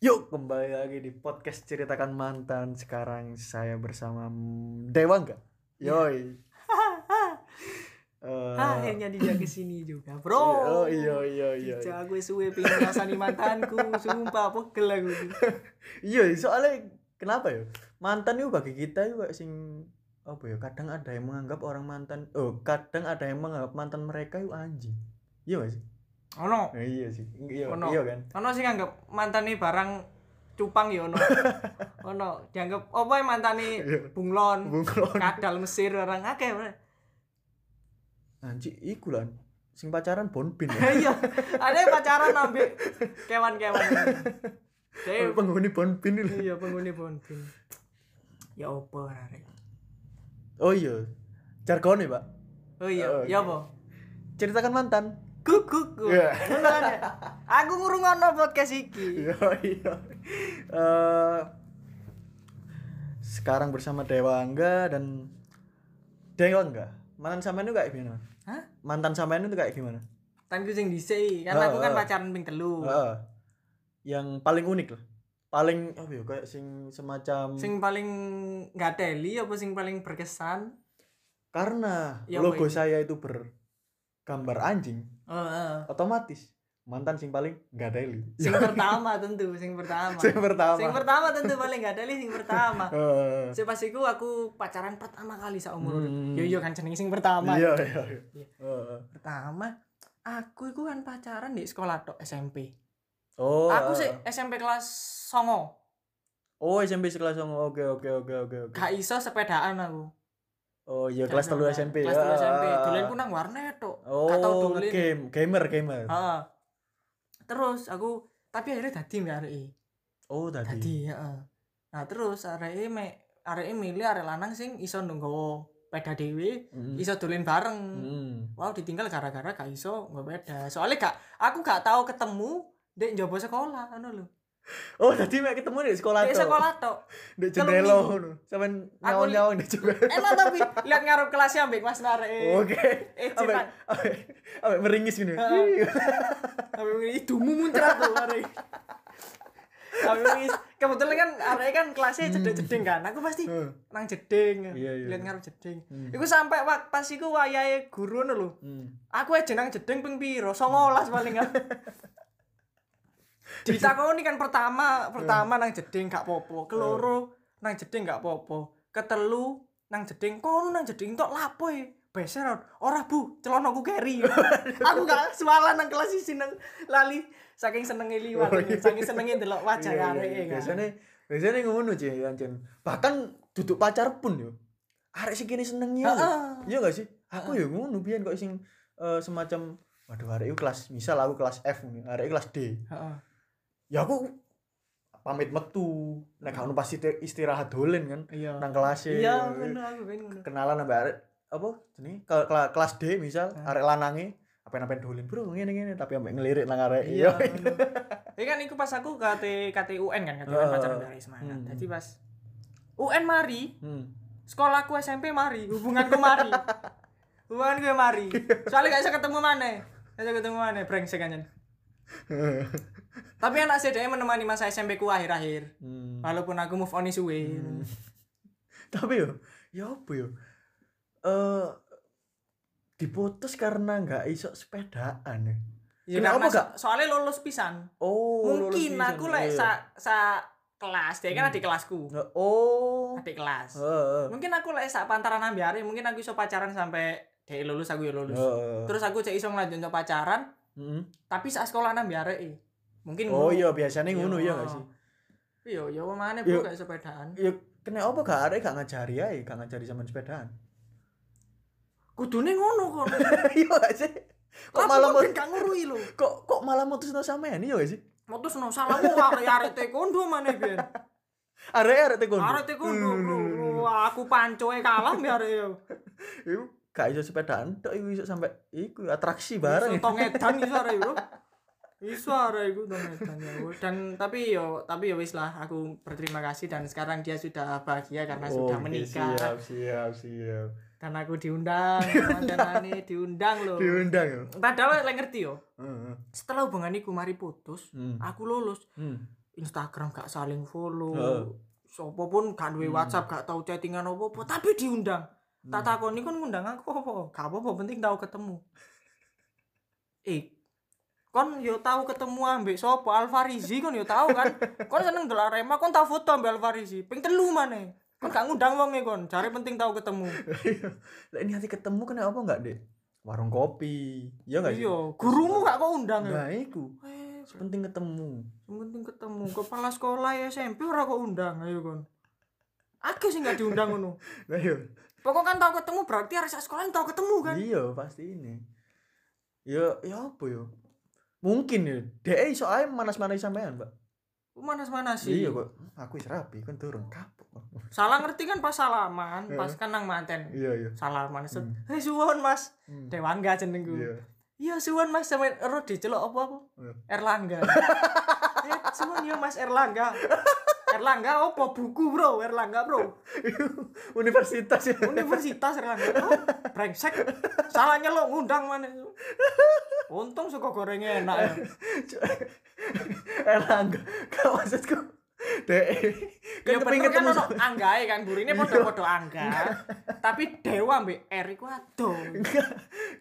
Yuk kembali lagi di podcast ceritakan mantan. Sekarang saya bersama Dewa enggak? Yoi. Eh, akhirnya dia ke sini juga bro Oh iya iya iya. Cak, gue suwe pengen ngrasani mantanku sumpah pegel aku Iya, soalnya kenapa ya? Mantan itu bagi kita itu kayak sing apa ya? Kadang ada yang menganggap orang mantan, oh kadang ada yang menganggap mantan mereka itu anjing. Iya gak sih? Ono Eh, iya sih. Iya, Ono. iya kan? ono sih nganggep mantan nih barang cupang ya ono ono dianggap apa ya mantan nih Iya. bunglon Bunglon. kadal Mesir orang akeh. Anjing iku lah. Sing pacaran bonbin ya. iya ada pacaran ambek kewan-kewan Dia Penghuni bonbin itu. iya penghuni bonbin ya opo arek Oh iya. Jargon Pak. oh iya Oh, ya oke. apa Ceritakan mantan. Guguk. Iya. Ngono kan ya? Aku ngurungono podcast iki. Iya iya. Eh, sekarang bersama Dewa Angga dan Dewa Angga. Mantan sampean itu kayak gimana? Hah? Mantan sampean itu kayak gimana? Tanku sing dhisik, kan aku kan pacaran ping telu. Heeh. yang paling unik lah. Paling apa ya kayak sing semacam Sing paling ngateli apa sing paling berkesan? karena Ya, logo saya itu bergambar anjing, Heeh. otomatis mantan sing paling nggak deli. Sing pertama tentu, sing pertama. Sing pertama. Sing pertama tentu paling ngateli sing pertama. Heeh. Sing pas iku aku pacaran pertama kali saumur urip. Hmm. Yo yo kan jenenge sing pertama. Iya iya iya. Iya. Heeh. Pertama aku iku kan pacaran di sekolah tok SMP. Oh. aku sih. SMP kelas songo. Oh SMP sekelas Songo. Oke oke oke oke oke. Gak iso sepedaan aku. Oh iya kelas telu SMP. Kelas telu SMP. Dolenku nang warnet tok. Oh, Gak tau dolen. game, gamer, gamer. Heeh. Terus aku tapi akhirnya dadi mbak arek Oh, tadi. Dadi, heeh. Nah, terus arek me arek milih arek lanang sing iso nggawa peda dhewe, Hmm. iso dolen bareng. Hmm. Wow, ditinggal gara-gara gak iso nggawa peda. Soalnya gak aku gak tahu ketemu dek njaba sekolah ngono lho. Oh, tadi mek ketemu di sekolah Dek tok. sekolah tok. Di jendela ngono. Sampeyan Aku nyawang-nyawang di jendela. Enak tapi lihat ngaruh kelasnya ambek Mas Narek. Oke. Eh, Ambek ambek ambek meringis gini. Heeh. Tapi hidungmu muncrat tuh arek. Tapi wis kebetulan kan arek kan kelasnya jeding-jeding kan. Aku pasti nang jeding. Iya, iya. Lihat ngaruh jeding. Hmm. Iku sampai pas iku wayahe guru ngono lho. Hmm. Aku aja nang jeding ping piro? 19 paling kan. Ditakoni kan pertama, pertama nang jeding gak popo, keloro nang jeding gak popo, ketelu nang jeding kono nang jeding tok lapo e. Beser ora Bu, celanaku keri. aku gak sualan nang kelas isi nang lali saking senenge liwat, Oh, iya. saking senenge delok wajah Iya, iya, arek iya. kan. Biasanya biasanya ngono sih Ancen. Bahkan duduk pacar pun yo. Arek sing kene. Heeh. Iya gak sih? Aku ya ngono biyen kok sing eh, semacam waduh arek kelas misal aku kelas F nih, arek kelas D. Heeh. Ya aku pamit metu. Nek gak ono pasti istirahat dolen kan Iya. nang kelas Iya, aku ben ngono. kenalan sampe arek apa jenenge Ke- kela- kelas D misal Ah. arek lanange apa-apa dolen bro ngene ngene tapi ambek ngelirik nang arek Iya. iya kan iku pas aku KT KT UN kan, KT UN Heeh. pacaran dari semangat. Hmm. Jadi pas UN mari, hmm. sekolahku SMP mari, hubunganku mari. hubunganku mari. Soalnya gak bisa ketemu mana. Gak bisa ketemu mana, brengsek kan. Tapi anak saya menemani masa SMP ku akhir-akhir. Hmm. Walaupun aku move on suwe. Hmm. tapi yo ya apa yo eh diputus karena nggak iso sepedaan ya Ya, Kenapa gak? so- soalnya lulus pisan. oh Mungkin lulus aku pisan. lek Iya, sa sa kelas, dia kan Hmm. adik kelasku. iya. oh Adik kelas. Heeh. mungkin aku lek sak pantaran ambiare mungkin aku iso pacaran sampai dia lulus aku ya lulus Heeh. terus aku cek iso ngelanjut pacaran Mm. tapi saat sekolah eh. Mungkin oh iya biasanya ngono ya nggak sih? Iya iya mana Iya. bro gak sepedaan. Ya kena apa? Gak ada gak ngajari ya gak ngajari sama sepedaan. Kudune ngono kok. Iya gak sih? Kok malah kok mau ben gak ngurui lho. Kok kok malah no sampean? Iya gak sih? Motus no salahmu arek-arek taekwondo mana biyen arek arek tekondo arek taekwondo bro. Wah, aku pancoe kalah ya arek yo. Iku gak iso sepedaan tok iku iso sampai iku atraksi bareng. Iso tong edan iso arek bro Iso arek iku dan tapi yo tapi yo wis lah aku berterima kasih dan sekarang dia sudah bahagia karena sudah Oke, menikah siap siap siap dan aku diundang mantanane diundang loh diundang padahal lek ngerti yo setelah hubungan iku mari putus Hmm. aku lulus Hmm. Instagram gak saling follow Heeh. sopo pun gak duwe Hmm. WhatsApp gak tau chattingan apa-apa tapi diundang Hmm. tak takoni kon ngundang aku apa gak apa-apa penting tau ketemu eh kon yo tau ketemu ambek sopo Alfarizi kon yo tau kan kon seneng delok Arema kon tau foto ambek Alfarizi ping telu maneh kon gak ngundang wong e kon jare penting tau ketemu Lah ini hati ketemu kenapa enggak, Dek? Warung kopi. Iya enggak sih? iya gurumu gak kok undang ya Nah, iku. eh Penting ketemu. penting ketemu kepala sekolah ya SMP ora kok undang ayo kon aku sih gak diundang ngono Nah, iya. pokok kan tau ketemu berarti harus sekolah tau ketemu kan Iya, pasti ini. Ya, ya apa ya? Mungkin ya. Dek iso ae manas-manas sampean, Pak. manas manas sih Iya kok. Aku wis rapi kan turun kapok. salah ngerti kan pas salaman pas kan nang manten Iya, iya. salaman set Hmm. hei suwon mas Hmm. dewangga jenengku Iya. iya suwon mas sampe ero diceluk apa apa Iya. Erlangga eh suwon ya mas Erlangga Erlangga apa buku bro? Erlangga bro. Universitas ya. Universitas Erlangga. Oh, brengsek. Salahnya lo ngundang mana untung suka gorengnya enak ya. Erlangga. Gak maksudku. Dek. ya Kan kepengin bener kan ono anggae kan burine padha-padha angga. Tapi dewa mbek R iku ado Enggak.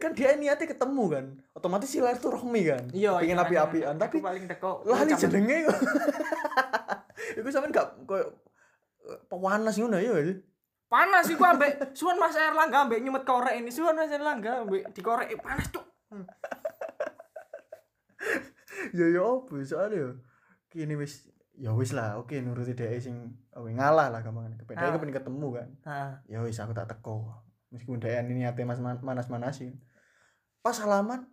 kan dia niatnya ketemu kan. Otomatis silaturahmi kan. Iya pengen iya, api-apian. Aku tapi paling teko lali jenenge kok iku sampean gak koyo eh, pewanas ngono ya panas iku ambek suwon Mas Erlangga ambek nyumet korek ini. Suwon Mas Erlangga ambek dikorek panas cuk. Ya ya apa soalnya ya kini wis ya wis lah oke nuruti dhek sing oh, ngalah lah gampang kepen Ah. kepen ketemu kan. Nah ya wis aku tak teko. Meskipun dhek ini niate mas manas-manasin pas salaman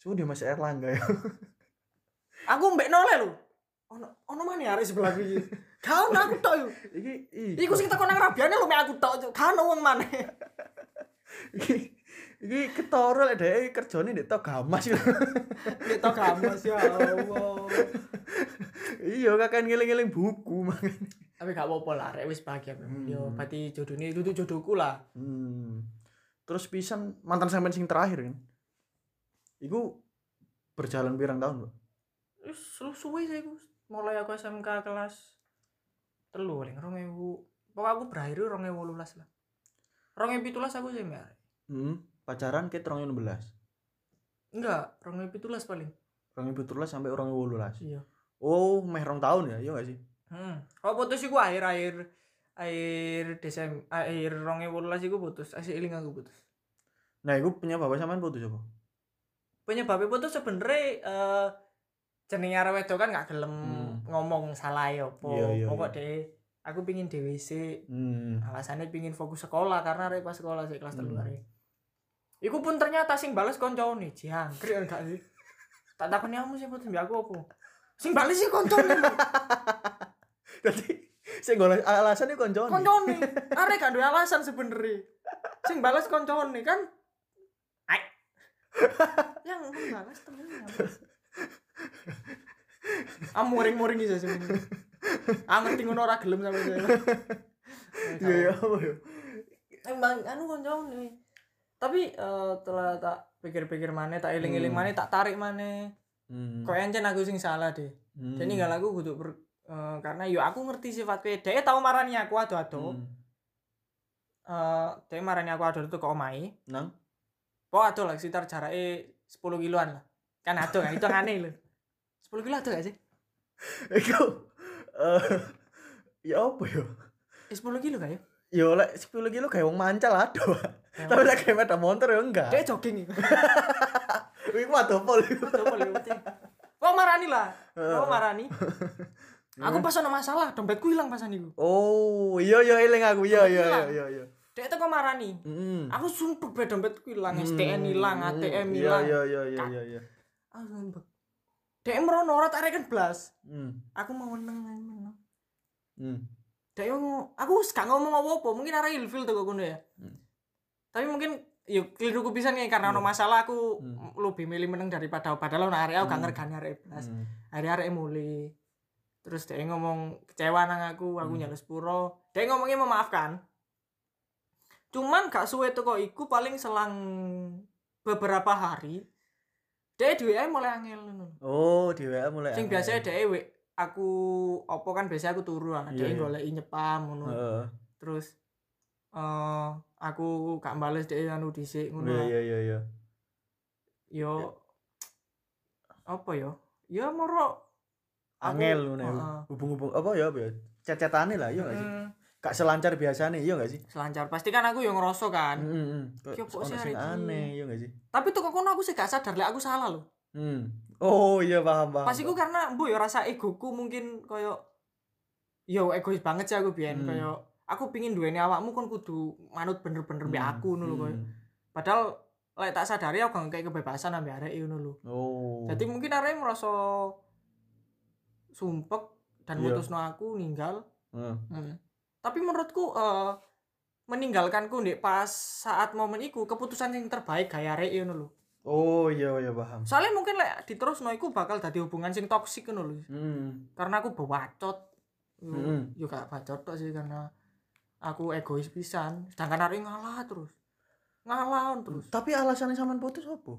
sudah dia Mas Erlangga ya. Aku mbek nole lho ono ono mana arek sebelah iki. Kau aku tok yo iki iku sing teko nang rabiane lho mek aku tok kan wong mana iki iki ketara lek dhek kerjane ndek tok gamas gitu. kita gamas ya Allah. Iya kakek ngiling-ngiling buku makanya tapi gak apa-apa lah arek wis bahagia Hmm. yo berarti jodohnya itu jodohku lah. Hmm. terus pisan mantan sampean sing terakhir kan? Iku berjalan pirang tahun Mbak? Wis lu suwe sih iku mulai aku SMK kelas telu paling rong ewu. Pokoknya aku berakhir rong ewu lulas lah. rong ewu pitulas aku sih mbak. Hmm. pacaran ke 2016 enggak rong ewu pitulas paling. 2017 sampai 2018 iya. Oh meh rong tahun ya iya gak sih? Hmm. Kalau putus iku akhir akhir akhir Desember akhir rong ewu lulas iku putus. Asih iling aku putus. Nah iku punya bapak sampean putus apa? Penyebabnya putus sebenernya eh jenenge arek wedok kan gak gelem Hmm. ngomong salah ya apa. Iya, iya, pokok deh. Aku pingin DWC hmm. alasannya pingin fokus sekolah karena arek pas sekolah sih kelas Hmm. arek iku pun ternyata sing bales koncone jangkrik enggak sih? Tak takoni kamu sih putus aku apa? Sing bales sih koncone. Jadi saya golek alasannya koncone. Koncone. Arek gak duwe alasan sebenernya. Sing bales koncone kan ai yang balas temen ah muring-muring gitu sih ah ngerti ngono ora gelem sampe saya iya iya apa ya? Emang anu koncone tapi eh, setelah tak pikir-pikir mana tak eling-eling Hmm. mana tak tarik mana hmm. kok encen aku sing salah deh hmm. jadi nggak aku kudu ber, eh, karena yo aku ngerti sifat dia tau marani aku ado-ado hmm. eh dia marani aku ado-ado kok omai nang? Kok ado lah sekitar jaraknya 10 kiloan lah. Kan ado kan itu aneh loh 10 kilo ado gak sih? Iku eh ya apa ya? Eh, 10 kilo gak ya? Yo lek 10 kilo kayak wong mancal aduh. Tapi lek kayak sepeda motor ya enggak. dia jogging Iku. Waduh pol iku. Ado pol yo, Cing. kok marani lah? Kok marani? Aku pas ada masalah dompetku hilang pas niku. Oh, iya iya eling aku. Iya iya iya iya. Itu kok marani? Heeh. aku sumpah be dompetku hilang. STN hilang ATM Iya hilang. iya iya iya iya iya. aku sumpah dia merono ora tak reken blas Hmm. aku mau menang menang Hmm. dia ngomong aku wis gak ngomong apa-apa mungkin arah ilfil tuh kok ngono ya Hmm. tapi mungkin yuk keliruku pisan ya karena ono Hmm. masalah aku Hmm. lebih milih menang daripada padahal ono area aku gak Hmm. ngergani area blas Hmm. area area mulai terus dia ngomong kecewa nang aku aku Hmm. nyalus puro dia ngomongnya memaafkan cuman gak suwe tuh kok iku paling selang beberapa hari duwe ae mulai angel ngono Oh, WA mulai. sing angel. biasanya dia we aku opo kan biasanya aku turu ah Iya, dia iya. goleki nyepam ngono Heeh. terus eh aku gak bales dia anu dhisik ngono Iya ah. iya iya iya. yo apa yo ya moro Angel ngono ya. Hubung-hubung apa ya apa ya? Lah iya gak sih? Mm, Gak selancar biasanya iya gak sih? selancar pasti kan aku yang ngerasa kan Heeh. Ki opo sih hari aneh iya gak sih? tapi tuh kono aku sih gak sadar lek aku salah loh Hmm. Oh iya paham paham. pas iku karena bu ya rasa egoku mungkin koyo yo egois banget sih aku biyen Hmm. koyo aku pingin duweni awakmu kon kudu manut bener-bener Hmm, aku ngono lho koyo hmm. padahal lek tak sadari aku gak kayak kebebasan ambek arek ngono lho Oh. jadi mungkin arek merasa sumpek dan Iya. mutusno aku ninggal Heeh. Hmm. Tapi menurutku eh meninggalkanku ndek pas saat momen iku keputusan yang terbaik gaya arek ngono lho. Oh iya iya paham. Soalnya mungkin lek diterusno iku bakal dadi hubungan sing toksik ngono lho. Hmm. Karena aku. Yo, Mm-mm. yo gak bacot tok sih karena aku egois pisan. Sedangkan arek ngalah terus. Ngalah terus. Tapi alasannya sampean putus apa?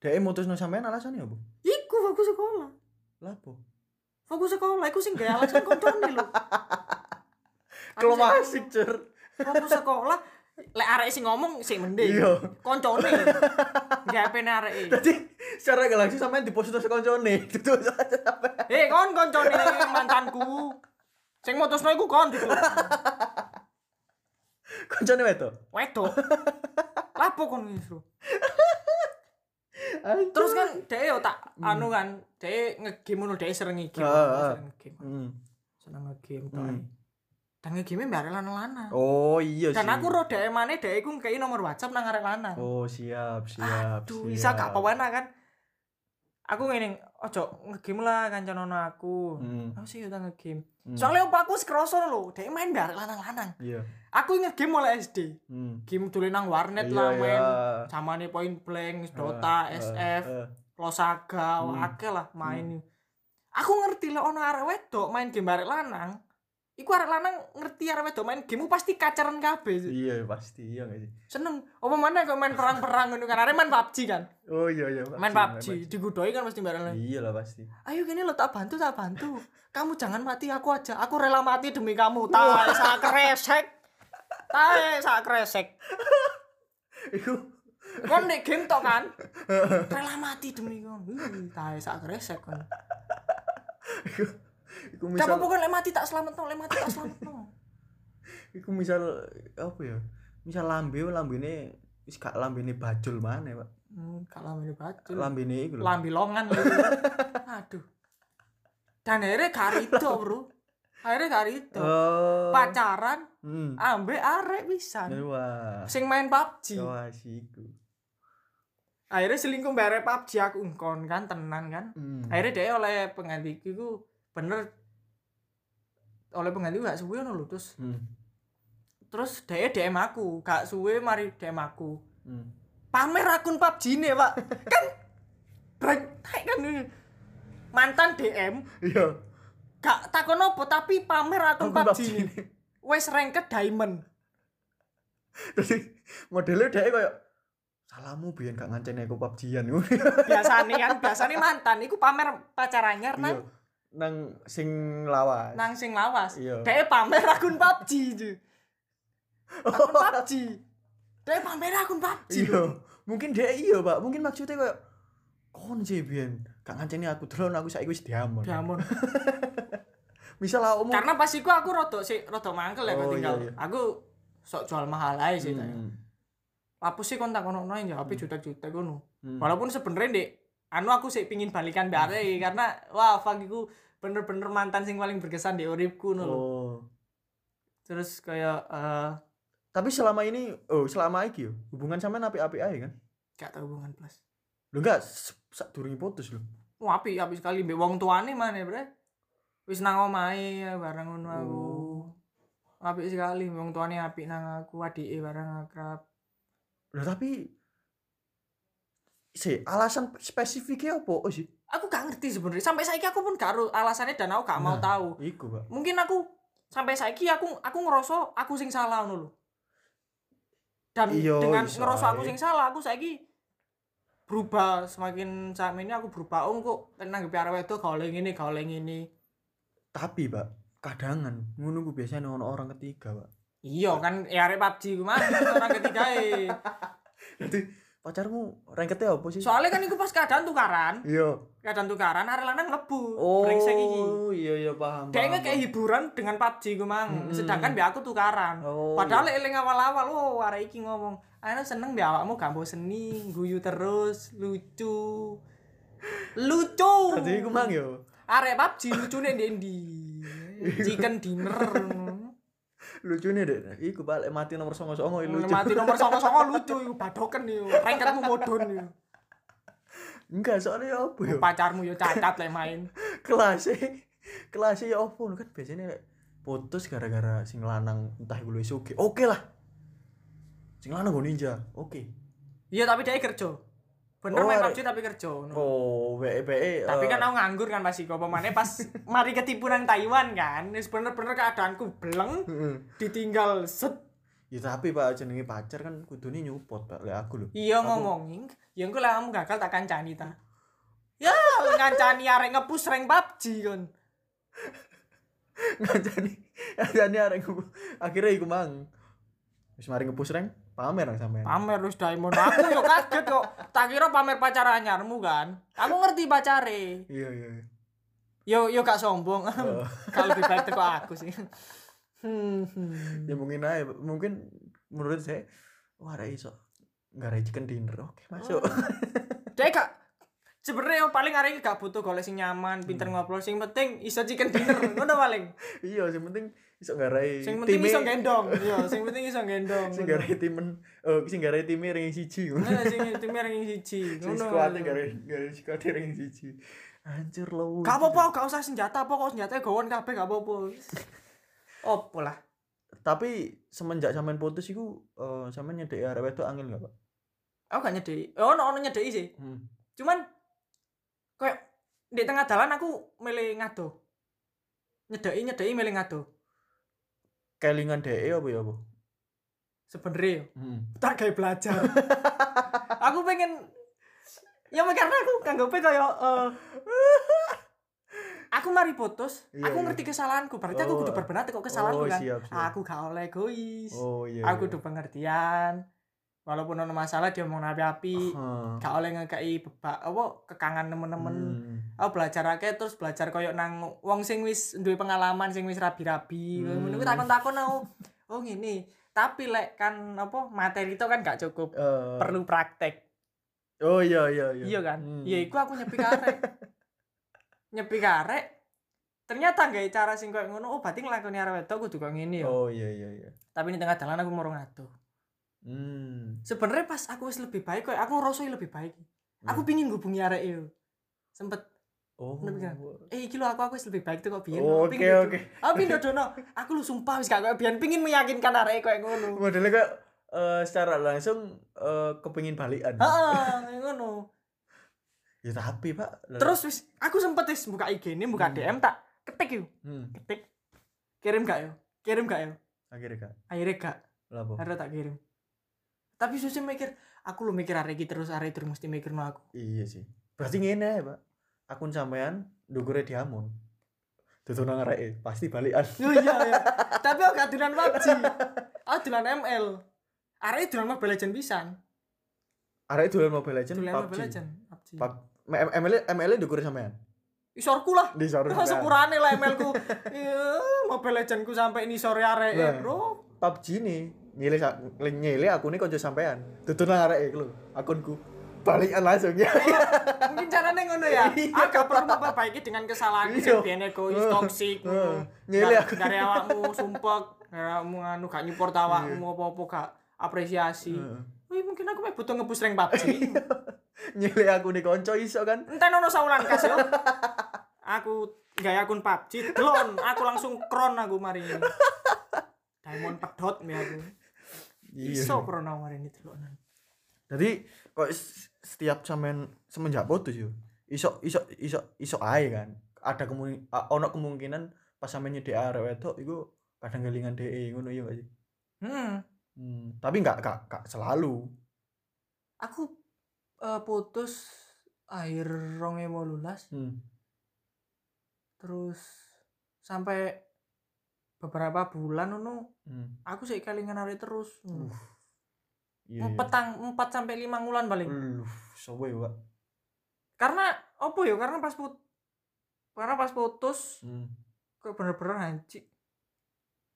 Dek mutusno sampean alasannya apa? Iku fokus sekolah. Lah apa? Fokus sekolah iku sing gawe alasan koncone lho. Sing- masih cer. fokus sekolah lek arek sing ngomong sing mending. Iya. koncone gak pene arek Jadi secara gak langsung sampean diposito sekoncone. Itu aja sampean. eh kon koncone mantanku sing mutusno iku kon gitu Koncone wedo. wedok lapo kon ngisru terus kan dhek yo tak anu kan dhek ngegame ngono dhek sering ngegame ah. sering ngegame Hmm. seneng ngegame tok Hmm. dan ngegame mbak arek lanang-lanang Oh iya sih. dan aku ro dhek maneh dhek iku ngkei nomor WhatsApp nang arek lanang Oh siap siap. Aduh, siap. bisa gak apa-apa kan? Aku ngene, ojo ngegame lah kancan ono aku. Hmm. Aku sih udah ngegame. Hmm. Soalnya opa aku sekroso lho, dia main bareng lanang-lanang. Iya. Aku ngegame mulai SD. Hmm. Game dulu nang warnet Iya, lah iya. main. Zamane Point Blank, Dota, Eh, SF, eh, eh. Losaga, Hmm. lah main. Aku ngerti lah ono arek wedok main game bareng lanang. Iku arek lanang ngerti arek wedok main game pasti kacaran kabeh. Iya pasti iya gak sih. Seneng. Apa mana kok main perang-perang ngono kan arek main PUBG kan. Oh iya iya. Main PUBG, digudoi kan pasti bareng. Iya lah pasti. ayo gini lo tak bantu tak bantu kamu jangan mati aku aja aku rela mati demi kamu tae sak kresek tae sak kresek Iku kon nek game tok kan rela mati demi kon Ih, tae sak kresek kon iku iku misal apa-apa kon lek mati tak selamat lek mati tak selamat iku misal apa ya? Misal lambe lambene wis gak lambene bajul mana, Pak. hmm, kalau ini bacul Lambene iku lho. lambi longan lho. aduh dan akhirnya karito bro akhirnya karito Oh. pacaran Hmm. ambek arek pisan Wah. sing main PUBG Wah, siku. akhirnya selingkuh bare PUBG aku ngkon kan tenan kan Hmm. akhirnya dia oleh penggantiku iku bener. Oleh pengganti gak suwe ngono lho terus Hmm. terus dia DM aku gak suwe mari DM aku. Hmm. pamer akun PUBG ne pak. Kan breng tai kan mantan DM Iya. gak takon apa tapi pamer akun PUBG, PUBG wes ranked diamond. Jadi modelnya dia kayak salahmu biyen gak nganceni aku PUBG-an biasanya kan biasanya mantan iku pamer pacarannya Iya. Nang sing lawas. nang sing lawas Iya. dia pamer akun PUBG ju akun PUBG dia pamer akun PUBG Iya. Mungkin dia iya, Pak. Mungkin maksudnya kayak kon sih biyen gak nganceni aku delon aku saiki wis diamon. Diamond. Misal awakmu karena pas iku aku rodok sih rodok mangkel ya Oh, tinggal iya, iya. aku sok jual mahal aja sih. Hmm. apa sih kontak kono noin ya tapi juta-juta kono Hmm. walaupun sebenarnya dek anu aku sih pingin balikan bare karena wah fuck iku bener-bener mantan sing paling berkesan di uripku no lho. Oh. terus kayak eh Tapi selama ini oh selama iki hubungan sampean apik-apik ae kan? gak tau hubungan plus Lho enggak sak durunge putus lho. wah api api sekali mbek wong tuane mana bre wis nang omahe bareng ngono aku Oh. api sekali wong tuane api nang aku adike bareng akrab Lah tapi si alasan spesifiknya apa oh, sih? aku gak ngerti sebenarnya sampai saiki aku pun gak alasannya dan aku gak mau Nah. tahu Iku, Pak. mungkin aku sampai saiki aku aku ngerasa aku sing salah ngono lho dan Iya, dengan ngerasa aku sing salah aku saiki berubah semakin saat ini aku berubah oh kok tenang ke arek wedok gak oleh ngene gak oleh ngene Tapi, Pak, kadangan ngono ku biasanya ono orang ketiga, Pak. iya kan ya arek PUBG ku mah orang ketiga e Jadi pacarmu ranketnya apa sih? soalnya kan iku pas keadaan tukaran Iya. keadaan tukaran arek lanang mlebu Oh, brengsek iki iya iya paham. dia kayak hiburan dengan PUBG ku mang Mm-mm. sedangkan biar aku tukaran Oh, padahal eling awal-awal oh arek iki ngomong ana seneng biar awakmu gak seni guyu terus lucu lucu Jadi iku mang yo. arek PUBG lucune ndi chicken dinner Lucunya deh, iku balik mati nomor songo songo lucu. mati nomor songo-songo lucu iku badoken yo rengketmu modon yo Enggak, soalnya apa yo? pacarmu yo cacat lek main Kelasnya, kelasnya ya apa kan biasanya putus gara-gara sing lanang entah iku luwih sugih. Oke lah. Sing lanang go ninja. Oke. iya tapi dia kerja bener Oh, main PUBG tapi kerja. Oh, BE BE. tapi kan aku nganggur kan pasti kok pemane pas mari ketipu nang Taiwan kan wis bener-bener keadaanku beleng ditinggal set Ya tapi Pak jenenge pacar kan kudune nyupport Pak lek aku lho. iya ngomongin ya engko lah kamu gagal tak kancani ta ya ngancani arek ngepush rank PUBG kan Ngancani. Ngancani arek akhirnya iku mang. Wis mari ngepush rank pamer sampean. pamer wis diamond aku yo kaget kok. Tak kira pamer pacar anyarmu kan? Aku ngerti pacare. Iya iya. iya. yo yo gak sombong. Oh. kalau lebih baik teko aku sih. Hmm, ya mungkin aja. Mungkin menurut saya wah ada iso nggak ada chicken dinner. Oke masuk. Dia gak sebenarnya yang paling hari ini gak butuh golek sing nyaman pinter ngobrol sing penting iso chicken dinner ngono paling. Iya yang penting iso nggak ada sing penting iso gendong iya sing penting iso gendong sing nggak ada timen oh sing nggak ada timnya ring siji. Nah, sing tim yang siji sing ngono. ada nggak ada squadnya ring siji. Hancur lo gak apa-apa gak usah senjata apa kok senjatanya gawon kabeh gak apa-apa. Opo lah. Tapi semenjak sampean putus iku eh sampean nyedek arek wedok angin nggak pak? Aku gak nyedeki oh ono ono nyedeki sih. Hmm. cuman di tengah jalan aku milih ngado nyedeki nyedeki milih ngado kelingan DE apa ya apa sebenernya hmm. tak kayak belajar aku pengen ya karena aku nganggepnya kayak eh, aku mari putus Iya, aku iya. ngerti kesalahanku berarti aku Oh. kudu berbenah kok kesalahanku Oh, kan siap, siap. aku gak oleh egois oh iya aku iya. kudu pengertian walaupun ada masalah dia mau api-api Heeh. gak oleh ngekei bebak apa kekangan temen-temen Hmm. Aku belajar akeh terus belajar koyo nang wong sing wis duwe pengalaman sing wis rabi-rabi. Hmm. ngono takon-takon aku oh ngene. Tapi lek kan apa materi itu kan gak cukup. Eh, perlu praktek. Oh iya iya iya. Iya kan? Hmm. iya iku aku nyepi karek. Nyepi karek ternyata gak cara sing koyo ngono oh berarti nglakoni arek wedok kudu koyo ngene ya. Oh iya iya iya. Tapi di tengah jalan aku mau ngadu hmm. sebenarnya pas aku wis lebih baik koyo aku ngerasa lebih baik. Aku pingin hubungi arek itu sempet oh. Eh iki lho aku aku lebih baik tuh kok biyen. Oh, oke, oke. aku pingin dono aku lu sumpah wis gak koyo biyen. Pingin meyakinkan arek koyo ngono. Modelnya kayak eh, secara langsung eh, kepengin balikan. Heeh ngono. Ya tapi pak. Terus wis aku sempet wis buka IG ini buka Hmm. DM tak ketik yuk hmm. ketik. Kirim gak yo? Kirim gak yo? Akhirnya kak akhirnya gak. Apa? Ada tak kirim. Tapi susah mikir aku lu mikir arek iki terus arek terus mesti mikir no aku. Iya sih. Berarti ngene ya pak akun sampean dugure diamond Dudu nang areke pasti balikan. oh iya iya tapi aku gak dolan PUBG aku dolan ML arek dolan Mobile Legend pisan Areke dolan Mobile Legends dolan PUBG. Mobile Legend PUBG ML ML dugure sampean. isorku lah Di sore Nah, sepurane lah ML ku iya Mobile Legend ku sampai ini sore arek Lah. bro PUBG nih nyile sa- nyile akune kanca sampean. Areke iku lho, akunku. Balikan langsung ya. mungkin caranya ngono ya agak perlu memperbaiki dengan kesalahan Iya. sing biyen egois Heeh. toksik. Nyele Gar- aku. dari awakmu sumpek awakmu anu gak nyupport awakmu apa-apa gak apresiasi. Wih, mungkin aku butuh ngebus rank PUBG nyile akune kanca iso kan. Entah nono saulan kas yo. Aku gaya akun PUBG, delon, aku langsung kron aku mari. Diamond pedot mi aku. Iso kron aku mari ini delon. Jadi kok setiap sampean semenjak putus yo, iso iso iso iso ae kan. Ada kemungkinan ono kemungkinan pas sampean nyedek arek wedok iku kadang gelingan DE ngono ya gak sih? Hmm, Hmm, tapi enggak enggak enggak selalu. aku eh, putus akhir 2018 Hmm. terus sampai beberapa bulan ngono Hmm. aku sih kelingan arek terus Uh. Iya. empat tang empat sampai lima bulan paling Lu, sowe, Pak. karena apa ya karena pas put karena pas putus Hmm. kok bener-bener anjing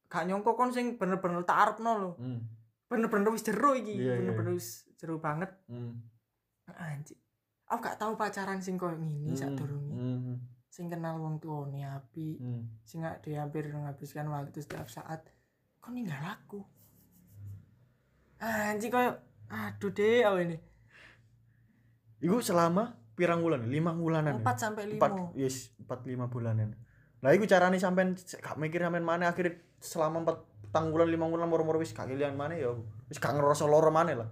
gak nyongko kon sing bener-bener tak arepno lho Hmm. bener-bener wis jero iki Iya, iya. bener-bener wis jero banget Hmm. anjing aku gak tahu pacaran sing koyo ngini Hmm. sadurunge Hmm. sing kenal wong tuane api Hmm. sing gak hampir menghabiskan waktu setiap saat kok ninggal aku anjing koyo aduh deh oh ini Iku selama pirang bulan? Lima bulanan. ya? empat sampai empat lima yes empat lima bulanan lah iku carane sampean gak mikir sampean mana akhirnya selama empat petang bulan lima bulan moro-moro wis gak kilian mana ya wis gak ngerasa loro mana lah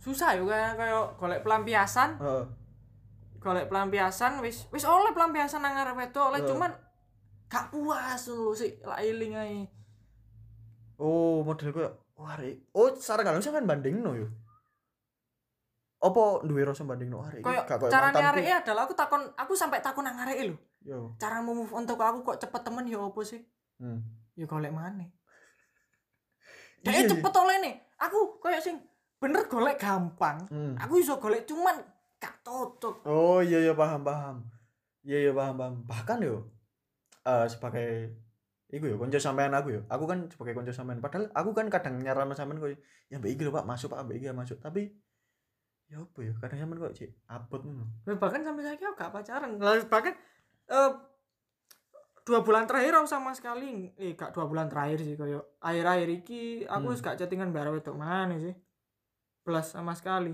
susah yo kayak kayak golek pelampiasan Heeh. golek pelampiasan wis wis oleh pelampiasan nang arep wedok oleh Heeh. cuman gak puas lho sih lah eling ae oh model gue wah Rek. oh secara kalau sampean bandingno yo. Apa duwe rasa koyo gak koyo carane mantanku. arek adalah aku takon aku sampai takon nang arek lho. Yo. Cara move on aku kok cepet temen ya opo sih? Hmm. ya golek maneh. Iya, Dek iya. cepet oleh nih aku koyo sing bener golek gampang. Hmm. aku iso golek cuman gak cocok. Oh iya iya paham paham. Iya iya paham paham. Bahkan yo eh sebagai iku yo konco sampean aku yo aku kan sebagai konco sampean. Padahal aku kan kadang nyarano sampean kok ya mbak iki lho Pak masuk Pak mbak iki ya masuk. Tapi ya apa ya kadang sampean kok cek abot ngono. Ya, bahkan sampai saya aku gak pacaran. Lah, bahkan eh, dua bulan terakhir aku sama sekali eh gak dua bulan terakhir sih koyo. Akhir-akhir iki aku Hmm. gak chattingan bareng wedok mana sih. Plus sama sekali.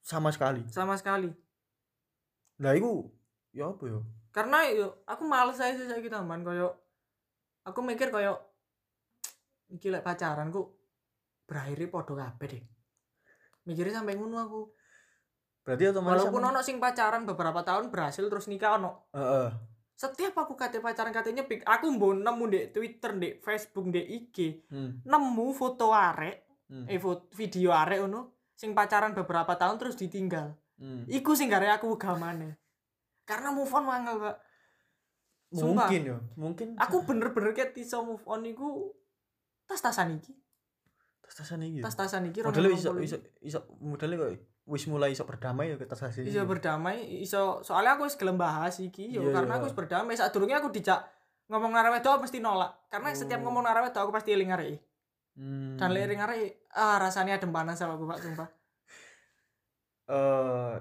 Sama sekali. Sama sekali. Lah iku ya apa ya? Karena yo aku males aja sih saiki tambahan koyo aku mikir koyo iki lek pacaran ku berakhirnya podo kabeh deh mikirnya sampai ngono aku berarti otomatis walaupun ono sing pacaran beberapa tahun berhasil terus nikah ono Heeh. setiap aku kate pacaran katanya nyepik aku mbok nemu di Twitter di Facebook di IG hmm. nemu foto arek Hmm. eh foto, video arek ono sing pacaran beberapa tahun terus ditinggal Hmm. iku sing gare aku gamane karena move on mangel kak Sumpah. mungkin yo mungkin aku bener-bener kayak iso move on iku tas-tasan iki tas-tasan iki yo. tas-tasan iki modelnya iso 2020 iso iso modelnya kok wis mulai iso berdamai ya ke tas-tasan iso berdamai iso soalnya aku wis gelem bahas iki yo Iya, karena iya. aku wis berdamai saat durungnya aku dijak ngomong arek wedok mesti nolak karena setiap Oh. ngomong arek wedok aku pasti eling arek Hmm. dan liring arek ah rasanya adem panas sama aku pak sumpah eh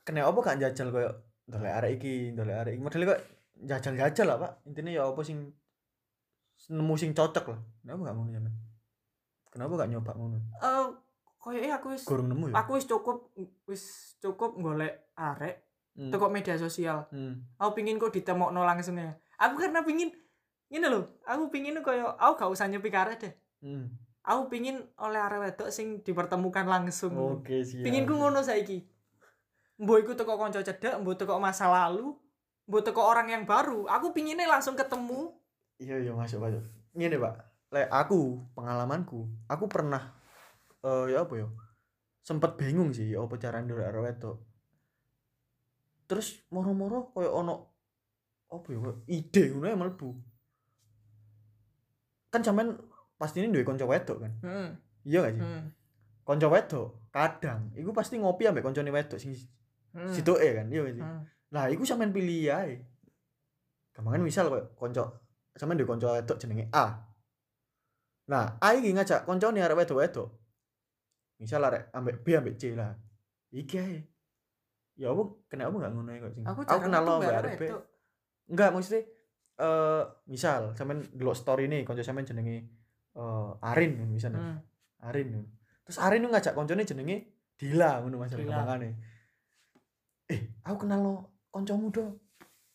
kena apa gak jajal koyo ndolek arek iki ndolek arek iki modele kok jajal-jajal lah Pak. Intinya ya apa sing nemu sing cocok lah. Kenapa gak ngono sampean kenapa gak nyoba ngono? Eh koyoke aku wis gorong nemu ya? aku wis cukup wis cukup golek arek Hmm. teko media sosial. Hmm. aku pingin kok ditemokno langsung ya. Aku karena pingin ini loh aku pingin koyo aku gak usah nyepik arek deh. Hmm. aku pingin oleh arek wedok sing dipertemukan langsung. Oke siap. Pingin ku ngono saiki. Mbok iku teko kanca cedek mbok teko masa lalu mbok teko orang yang baru aku pinginnya langsung ketemu. Iya iya masuk masuk. Ngene Pak. Lek aku pengalamanku aku pernah eh ya apa ya? Sempet bingung sih ya apa carane ndolek arek wedok. Terus moro-moro koyo ono apa ya ide ngono ya mlebu. Kan sampean pasti ini duwe kanca wedok kan? Hmm. iya gak sih? Hmm. kanca wedok kadang iku pasti ngopi ambek kancane wedok sing hmm. situke kan? Iya gak sih? Hmm. Lah iku sampean pilih ae gampangan misal koyo kanca sampean duwe kanca wedok jenenge A. Nah A iki ngajak kancane arek wedok-wedok. Misal arek ambek B ambek C lah. Iki ae. Ya apa kenapa gak ngono ae kok sing aku aku kenal lo ambek arek B. enggak maksudnya eh misal sampean delok story nih kanca sampean jenenge eh Arin misalnya hmm. Arin. Terus Arin itu ngajak koncone jenenge Dila ngono Mas gampangane. Eh, aku kenal lo kancamu do.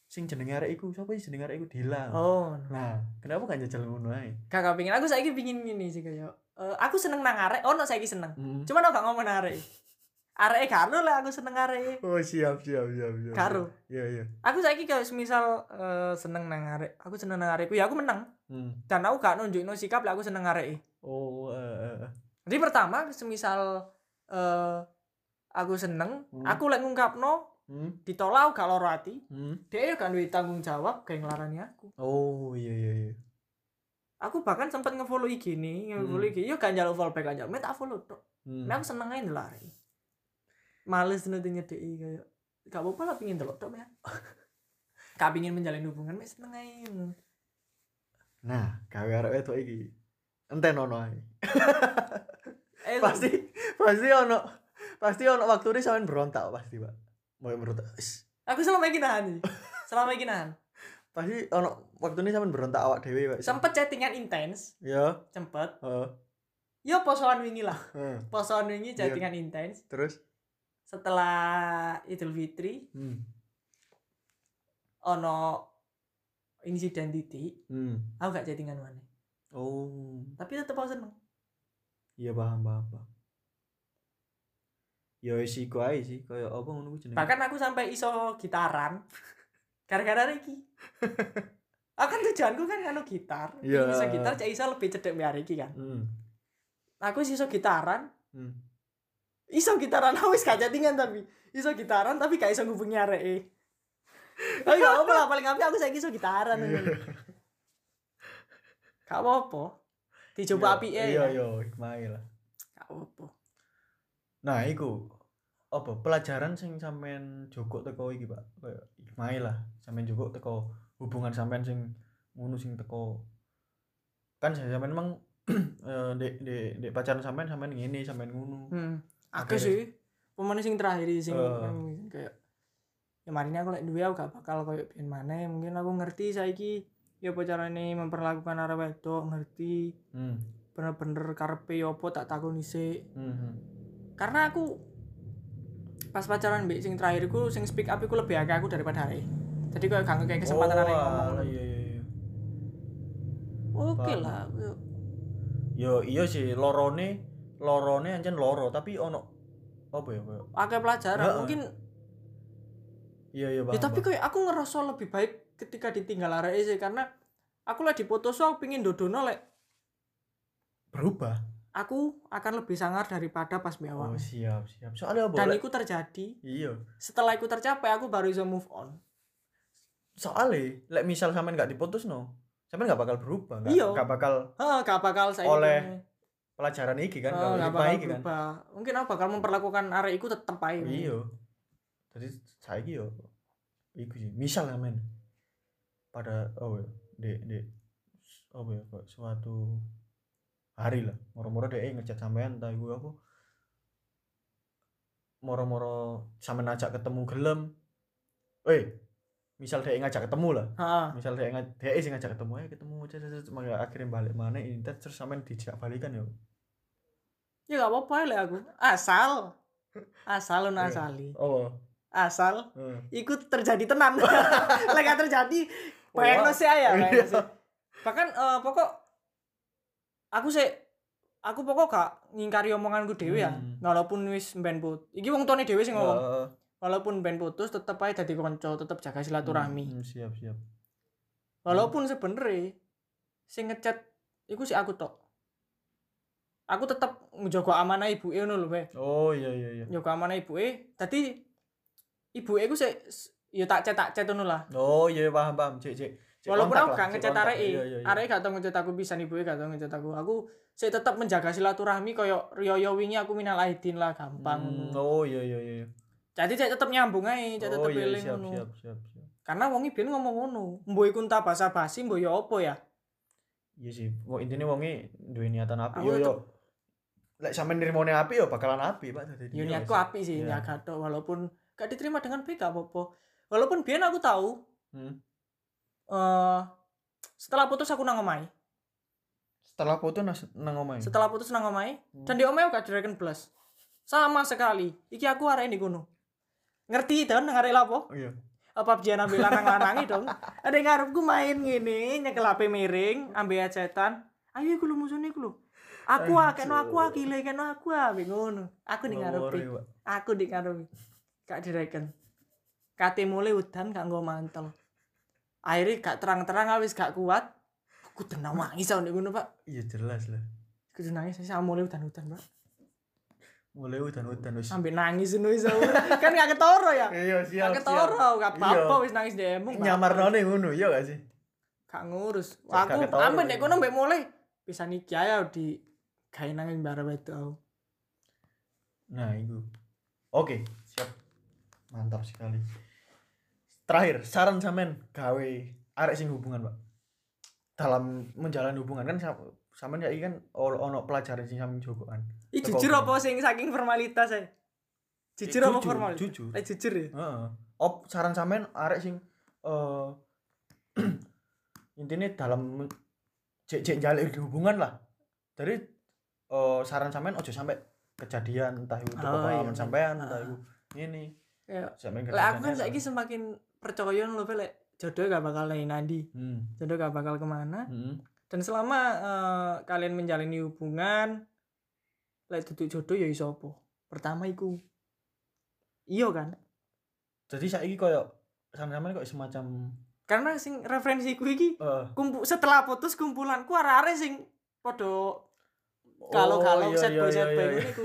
Sing jenenge arek iku, sapa sih jenenge arek iku Dila. oh Nah, kenapa gak jajal ngono ae? kakak pingin aku saiki pingin gini sih kayak eh, aku seneng nang arek oh no saiki seneng Hmm. cuman aku gak ngomong nang arek arek karo lah aku seneng arek Oh, siap, siap, siap, siap. Karo. Iya, iya. aku saiki kayak semisal eh, seneng nang arek aku seneng nang arekku ya aku menang Hmm. dan aku gak nunjukno sikap lah aku seneng arek Oh, eh, eh, eh. jadi pertama semisal eh aku seneng Hmm. aku lek ngungkapno Hmm. ditolak gak loro ati Hmm. dia kan duwe tanggung jawab kayak ngelarani aku Oh iya iya iya. aku bahkan sempat ngefollow IG nih ngefollow Hmm. IG yo gak njaluk follow back aja mek tak follow tok Hmm. aku seneng aja ndelari males nanti nyedeki kayak gak apa-apa lah pingin delok tok mek gak pingin menjalin hubungan mek seneng aja Nah, gawe arek wedok iki. Enten ono ae. eh Pasti pasti ono pasti ono waktu ini sampean berontak pasti, Pak. Mau berontak. Aku selama iki nahan selama iki nahan Pasti ono waktu ini sampean berontak awak dhewe, Pak. sempet chattingan intens Ya, sempet heeh. yo posoan wingi lah heeh. posoan wingi chattingan intens Terus setelah Idul Fitri hmm. ono insiden titik Hmm. aku gak chattingan mana Oh, tapi tetep aku seneng iya paham paham. paham. Ya wis iku ae sih, kaya apa ngono kuwi jenenge. bahkan aku sampai iso gitaran gara-gara Riki aku kan tujuanku kan anu gitar Iya. yeah. iso gitar cek iso lebih cedek mbak Riki kan Hmm. aku sih iso gitaran Hmm. iso gitaran aku wis gak chattingan tapi iso gitaran tapi gak iso ngubungi areke tapi gak apa lah paling api aku saiki iso gitaran Iya. gak apa-apa dicoba api ya Iya, iya, hikmahe lah. gak apa-apa Nah, iku apa pelajaran sing sampean joko teko iki, Pak? Kayak hikmahe lah, sampean joko teko hubungan sampean sing ngono sing teko kan saya sampean emang eh, dek dek dek pacaran sampean sampean ngene sampean ngono. hmm. aku sih pemain sing terakhir sing Eh. kayak ya mari aku lek duwe aku gak bakal koyo biyen maneh mungkin aku ngerti saiki ya apa carane memperlakukan arah wedok ngerti Hmm. bener-bener karepe ya apa tak takoni sik Hmm. Karena aku pas pacaran mbek sing terakhir iku sing speak up iku lebih akeh aku daripada hari jadi kayak gak ngekei kesempatan oh, hari ngomong alah, iya iya iya. oke Paham. lah yo. Yo iya sih lorone lorone ancen loro tapi ono apa ya kayak akeh pelajaran Heeh. mungkin iya iya ya paham, tapi kayak aku ngerasa lebih baik ketika ditinggal arek sih karena aku lah di foto so aku pingin dodono lek berubah. Aku akan lebih sangar daripada pas mbek Oh siap siap. Soalnya apa? dan itu terjadi Iya. setelah itu tercapai aku baru bisa move on soalnya lek misal sampean nggak diputus no sampean nggak bakal berubah nggak Iya. nggak bakal Hah, gak bakal saya Oleh pelajaran iki kan Oh, nggak gak bakal iki kan berubah. Mungkin aku bakal memperlakukan arek iku tetep ae. iya jadi saya yo iku sih misal sampean pada oh ya dek dek apa ya suatu hari lah moro-moro dek ngechat sampean entah gue apa moro-moro sampean ngajak ketemu gelem eh misal dek ngajak ketemu lah Heeh. misal dia ngaj dia sih ngajak ketemu aja ketemu maka akhirnya balik mana ini terus sampean dijak balikan ya Ya gak apa-apa lek aku. Asal asal lu Iya. asali. oh Asal heeh. ikut terjadi tenan. gak terjadi pengen sih ya, Iya. Bahkan eh, pokok aku sih aku pokok gak ngingkari omonganku dhewe ya. Hmm. Walaupun wis ben put. Iki wong tuane dhewe sing ngomong. Heeh. Walaupun ben putus tetep ae dadi kanca, tetep jaga silaturahmi. Hmm, siap siap Walaupun sebenernya sing ngechat iku sih aku tok. Aku tetep ngejaga amanah ibuke ngono lho, oh iya iya iya Njaga amanah ibuke. Dadi ibuke iku sik ya tak chat tak chat ngono lah. oh iya paham paham cek cek cek Walaupun aku gak ngechat kontak. areke. iya iya iya gak tau ngechat aku pisan ibuke gak tau ngechat aku. Aku sik tetep menjaga silaturahmi koyo riyo wingi aku minal aidin lah gampang Hmm, oh iya iya iya Jadi cek tetep nyambung ae, cek oh tetep iya siap ngono. siap siap siap Karena wongi biyen ngomong ngono. Mbok iku entah basa-basi mbok ya apa ya. iya sih wong intinya wonge duwe niatan api yo yo lek sampean nirmone api yo bakalan api pak dadi Ya iya niatku api sih, niat tok walaupun gak diterima dengan baik gak apa-apa. Walaupun biyen aku tahu Hmm. Eh setelah putus aku nang omahe. setelah nas nang omahe Setelah putus nang omahe Hmm. dan di omahe aku gak direken blas. Sama sekali. Iki aku arek di kono. Ngerti dong nang arek lapo? oh iya Apa biyen ambil lanang lanangi dong. Ada yang ngarepku main ngene, nyekel HP miring, ambil acetan. Ayo iku lho musuhne iku lho. Aku ah, keno aku kile keno aku ah, ngono. Aku ning Pak. aku di karo gak direken kate mulai udan gak nggo mantel akhirnya gak terang-terang wis gak kuat. Aku tenang nangis sama ngono pak. Iya jelas lah. Kudu nangis saya mulai udan-udan pak. Mulai udan-udan wis. Sampai nangis ngono iso kan gak ketoro ya? Iya siap gak ketoro gak apa-apa Iya. wis nangis demung nyamarnone ngono iya gak sih? Gak ngurus. Aku ketoro, ambek nek iya. kono mbek mulai bisa nikah ya di gawe nang bare wedok nah itu oke siap. Mantap sekali terakhir saran sampean gawe arek sing hubungan pak dalam menjalani hubungan kan sa- sampean ya kan ono ono pelajaran sing sampean jogoan Ih jujur apa sing saking formalitas ya? Jujur Eh, apa formalitas? jujur. Eh jujur ya. Heeh. Op saran sampean arek sing eh intinya dalam cek cek jalin hubungan lah. Dari eh saran sampean ojo sampai kejadian entah itu Oh, pengalaman iya. sampean Ah. entah itu ini sampean lek aku kan saiki semakin percaya lho Pe, lek jodoh gak bakal nang nandi. hmm. Jodoh gak bakal ke mana. Hmm. Dan selama eh, kalian menjalani hubungan lek duduk jodoh ya iso apa? Pertama iku iya kan? Jadi saiki koyo sampean kok semacam Karena sing referensiku iki eh kumpu setelah putus kumpulanku arek-arek sing padha kalau-kalau oh, iya, set boy iya, set iya, boy iya. ngene iku.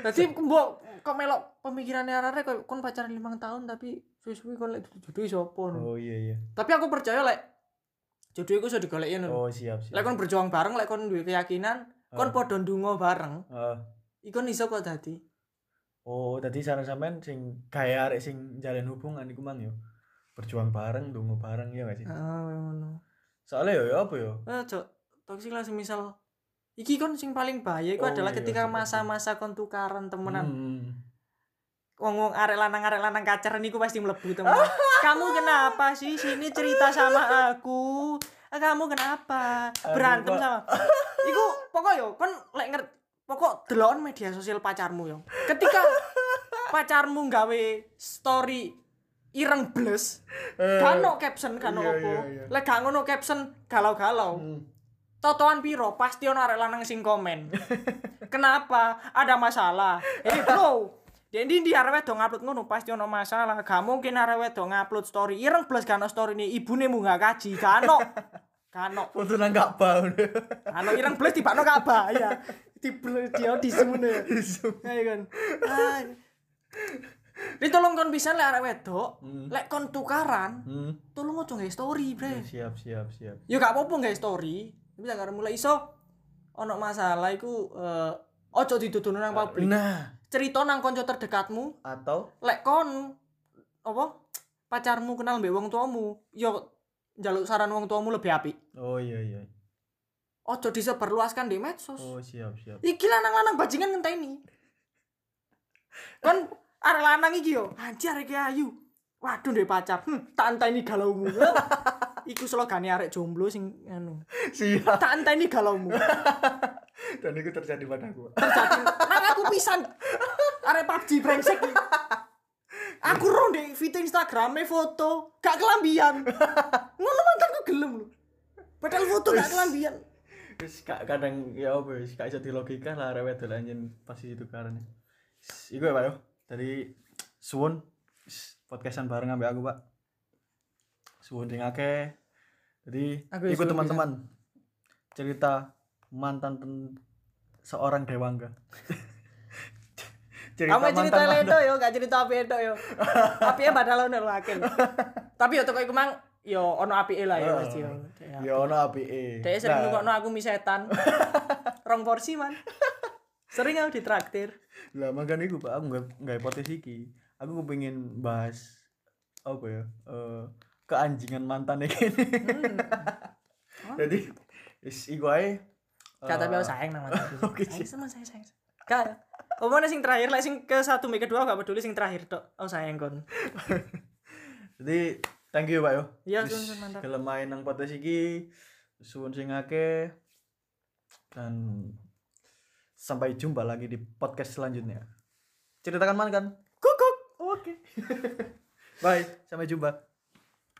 Dadi mbok kok melok pemikirannya arek-arek kok kon pacaran limang tahun tapi suwi-suwi kon lek jodoh iso apa no. Oh iya iya. Tapi aku percaya lek jodoh iku iso digoleki. Oh siap siap. Lek kon berjuang bareng, lek kon duwe keyakinan, kon Ah. padha ndonga bareng, Eh, iku iso kok dadi. Oh, tadi saran sampean sing gaya arek sing jalin hubungan iku mang yo. Berjuang bareng, dungo bareng ya gak sih? Heeh, ngono. Soalnya yo ya apa yo? Eh, Cok, toksik lah semisal iki kon sing paling bahaya iku Oh, adalah iya, ketika masa-masa kon tukaran temenan. Hmm. Wong-wong arek lanang arek lanang kacaran iku pasti mlebu temen. Kamu kenapa sih sini cerita sama aku? Kamu kenapa? Berantem sama. Iku pokok yo kon lek ngerti pokok delokon media sosial pacarmu yo. Ketika pacarmu gawe story ireng bles, Eh, gak ono caption, gak ono iya, opo. iya, iya. Lek gak ono caption galau-galau. hmm. Totoan piro pasti ono arek lanang sing komen. Kenapa? Ada masalah. Eh bro, Jadi di arek wedok ngupload ngono pasti ono masalah. Gak mungkin arek wedok ngupload story ireng plus gak ono story ini ibune mu gak kaji. Gak ono. Gak ono. Foto nang Ka'bah. Ano ireng plus tibakno kabah ya. Di dia di semuanya. Ya kan. Ah. Ini tolong kon bisa lek arek wedok, Hmm. lek kon tukaran, Hmm. tolong ojo nggak story, Bre. Siap siap siap. Ya gak apa-apa nggak story. Tapi sekarang mulai iso ono masalah iku eh ojo dituduh nang publik. Nah, Cerita nang kanca terdekatmu, atau lek kon apa pacarmu kenal mbek wong tuamu, yo njaluk saran wong tuamu lebih apik. oh iya iya. Ojo disebarluaskan di medsos. Oh siap siap. Iki lanang-lanang bajingan ngenteni. Kon arek lanang iki yo, anjir iki ayu. Waduh ndek pacar. Hm, tak enteni galaumu. Iku slogane arek jomblo sing anu. Siap. Tak enteni galaumu. Dan itu terjadi padaku. Terjadi nang aku pisan. Arek PUBG brengsek. iki. Aku ro ndek feed Instagrame foto, gak kelambian. Ngono mantanku gelem lho. Padahal foto gak kelambian. Kak kadang ya apa ya, gak iso dilogika lah arek wedok anjen pasti itu karena. Iku ya Pak yo. Dari suwun Is, podcastan bareng ambek aku, Pak. Suwun sing akeh. Jadi Aku ya ikut teman-teman. Cerita mantan ten- seorang dewangga. cerita Kamu cerita ledo yo, gak cerita api edo yo. Api ya padahal ono akeh. Tapi yo teko iku mang yo ono api lah yo pasti yo. Ya ono apike. Dek sering Nah, nukokno aku mie setan. Rong porsi man. Sering aku ditraktir. Lah makanya iku Pak, aku nggak nggak hipotesis iki. Aku kepengin bahas apa ya? Eh keanjingan mantannya kene. Jadi is ae. Gak tapi Eh, aku sayang nang mataku. Oke, Sayang sama sayang sayang. Omongnya sing terakhir lah sing ke satu mega dua gak peduli sing terakhir tok. Oh sayang kon. Jadi thank you Pak yo. Iya, suwun, mantap. Gelem main nang podcast iki. Suwun sing akeh. Dan sampai jumpa lagi di podcast selanjutnya. Ceritakan man kan? Kukuk. Oke. Bye, sampai jumpa.